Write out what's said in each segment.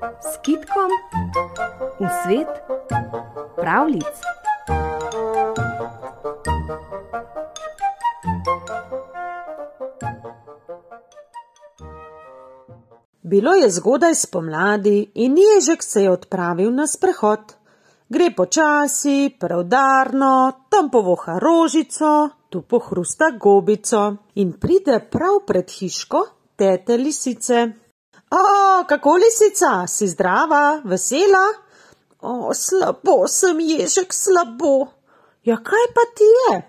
s kitkom v svet pravlic. Bilo je zgodaj spomladi in ježek se je odpravil na sprehod. Gre počasi, preudarno, tam povoha rožico, tu pohrusta gobico in pride prav pred hiško tete lisice. O, kako lisica, si zdrava, vesela? O, slabo sem, ježek, slabo. Ja, kaj pa ti je?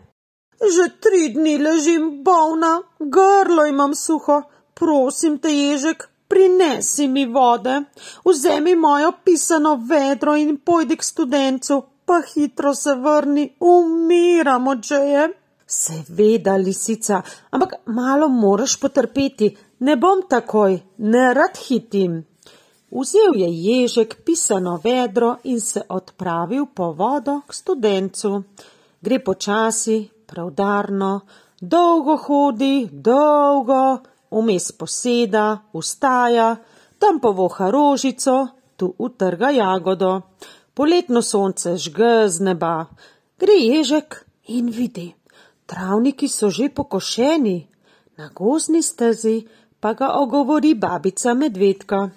Že tri dni ležim bolna, grlo imam suho. Prosim te, ježek, prinesi mi vode, vzemi mojo pisano vedro in pojdi k studencu, pa hitro se vrni, umiram od žeje. Seveda, lisica, ampak malo moraš potrpeti, ne bom takoj, ne rad hitim. Vzel je ježek pisano vedro in se odpravil po vodo k studencu. Gre počasi, preudarno, dolgo hodi, dolgo, vmes poseda, ustaja, tam povoha rožico, tu utrga jagodo. Poletno sonce žge z neba, gre ježek in vidi. Travniki so že pokošeni, na gozni stezi pa ga ogovori babica medvedka.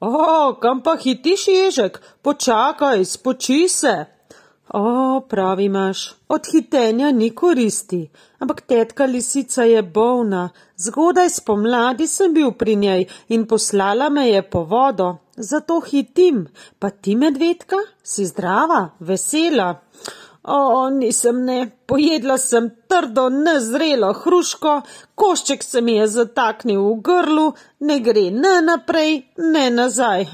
O, kam pa hitiš ježek, počakaj, spoči se. O, pravi imaš, od hitenja ni koristi, ampak tetka lisica je bolna. Zgodaj spomladi sem bil pri njej in poslala me je po vodo, zato hitim. Pa ti, medvedka, si zdrava, vesela. O, nisem ne, pojedla sem trdo, nezrelo hruško, košček se mi je zataknil v grlu, ne gre ne naprej, ne nazaj.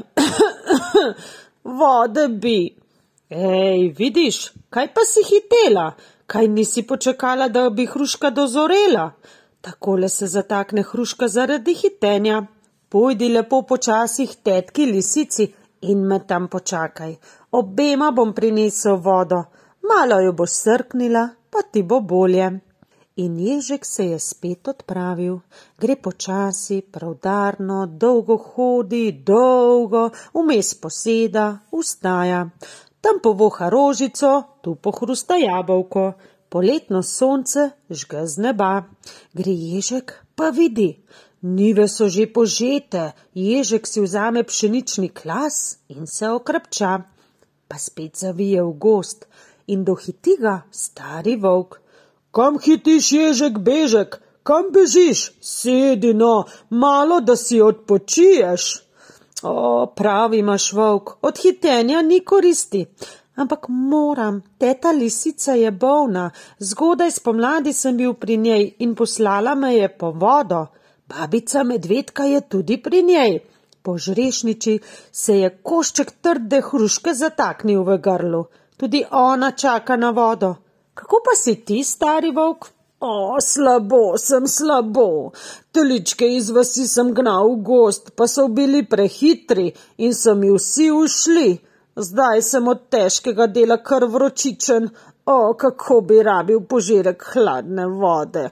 Vode bi. Ej, vidiš, kaj pa si hitela? Kaj nisi počakala, da bi hruška dozorela? Takole se zatakne hruška zaradi hitenja. Pojdi lepo počasih tetki lisici in me tam počakaj. Obema bom prinesel vodo. Malo jo bo srknila, pa ti bo bolje. In ježek se je spet odpravil. Gre počasi, pravdarno, dolgo hodi, dolgo, vmes poseda, ustaja tam povoha rožico, tu pohrusta jabolko, poletno sonce žge z neba. Gre ježek, pa vidi, nive so že požete, ježek si vzame pšenični klas in se okrepča, pa spet zavije v gost in dohiti ga stari volk. Kam hitiš, ježek, bežek, kam bežiš, sedi no, malo da si odpočiješ. O, pravi imaš volk, od hitenja ni koristi. Ampak moram, teta lisica je bolna, zgodaj spomladi sem bil pri njej in poslala me je po vodo. Babica medvedka je tudi pri njej. Po žrešniči se je košček trde hruške zataknil v grlu. Tudi ona čaka na vodo. Kako pa si ti, stari volk? O, slabo sem, slabo. Teličke iz vasi sem gnal v gost, pa so bili prehitri in so mi vsi ušli. Zdaj sem od težkega dela kar vročičen. O, kako bi rabil požirek hladne vode.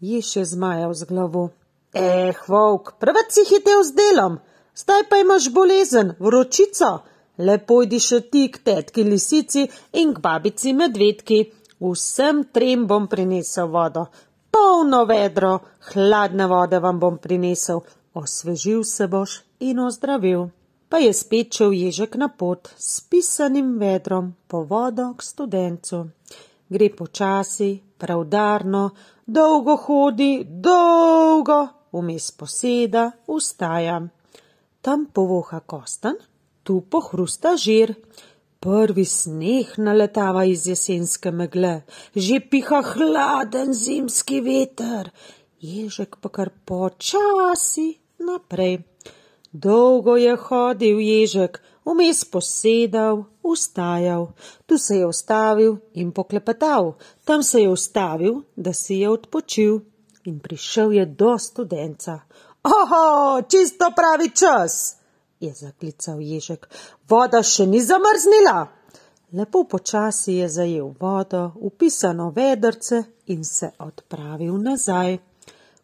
Je še zmajal z glavo. Eh, volk, preveč si hitel z delom. Zdaj pa imaš bolezen, vročico. Lepo idi še ti k tetki lisici in k babici medvedki. Vsem trem bom prinesel vodo, polno vedro, hladne vode vam bom prinesel, osvežil se boš in ozdravil. Pa je spet šel ježek na pot s pisanim vedrom po vodo k studencu. Gre počasi, pravdarno, dolgo hodi, dolgo, vmes poseda, ustaja. Tam povoha kostan, tu pohrusta žir. Prvi sneh naletava iz jesenske megle, že piha hladen zimski veter, ježek pa kar počasi naprej. Dolgo je hodil ježek, vmes posedal, ustajal, tu se je ustavil in poklepetal, tam se je ustavil, da si je odpočil in prišel je do studenca. Oho, čisto pravi čas! Je zaklical ježek. Voda še ni zamrznila. Lepo počasi je zajel vodo, upisano vedrce in se odpravil nazaj.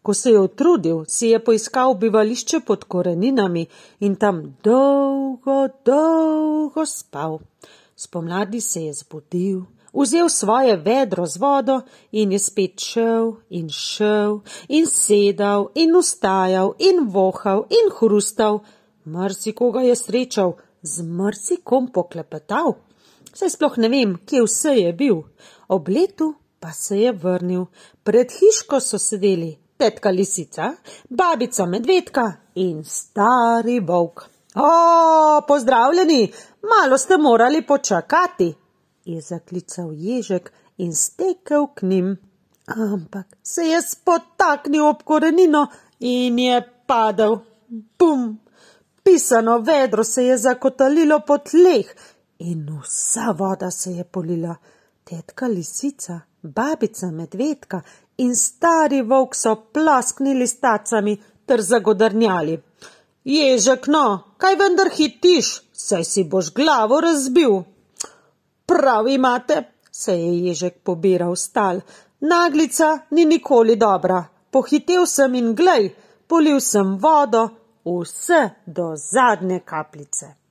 Ko se je utrudil, si je poiskal bivališče pod koreninami in tam dolgo, dolgo spal. Spomladi se je zbudil, vzel svoje vedro z vodo in je spet šel in šel in sedal in ustajal in vohal in hrustal. Mrsikoga je srečal, z mrsikom poklepetal. Saj sploh ne vem, kje vse je bil. Ob letu pa se je vrnil. Pred hiško so sedeli tetka lisica, babica medvedka in stari volk. O, pozdravljeni, malo ste morali počakati, je zaklical ježek in stekel k njim. Ampak se je spotaknil ob korenino in je padel. Bum! Pisano vedro se je zakotalilo po tleh in vsa voda se je polila. Tetka lisica, babica medvedka in stari volk so plasknili s tacami ter zagodrnjali. Ježek, no, kaj vendar hitiš, saj si boš glavo razbil. Prav imate, se je ježek pobiral stal. Naglica ni nikoli dobra. Pohitev sem in glej, polil sem vodo, vse do zadnje kapljice.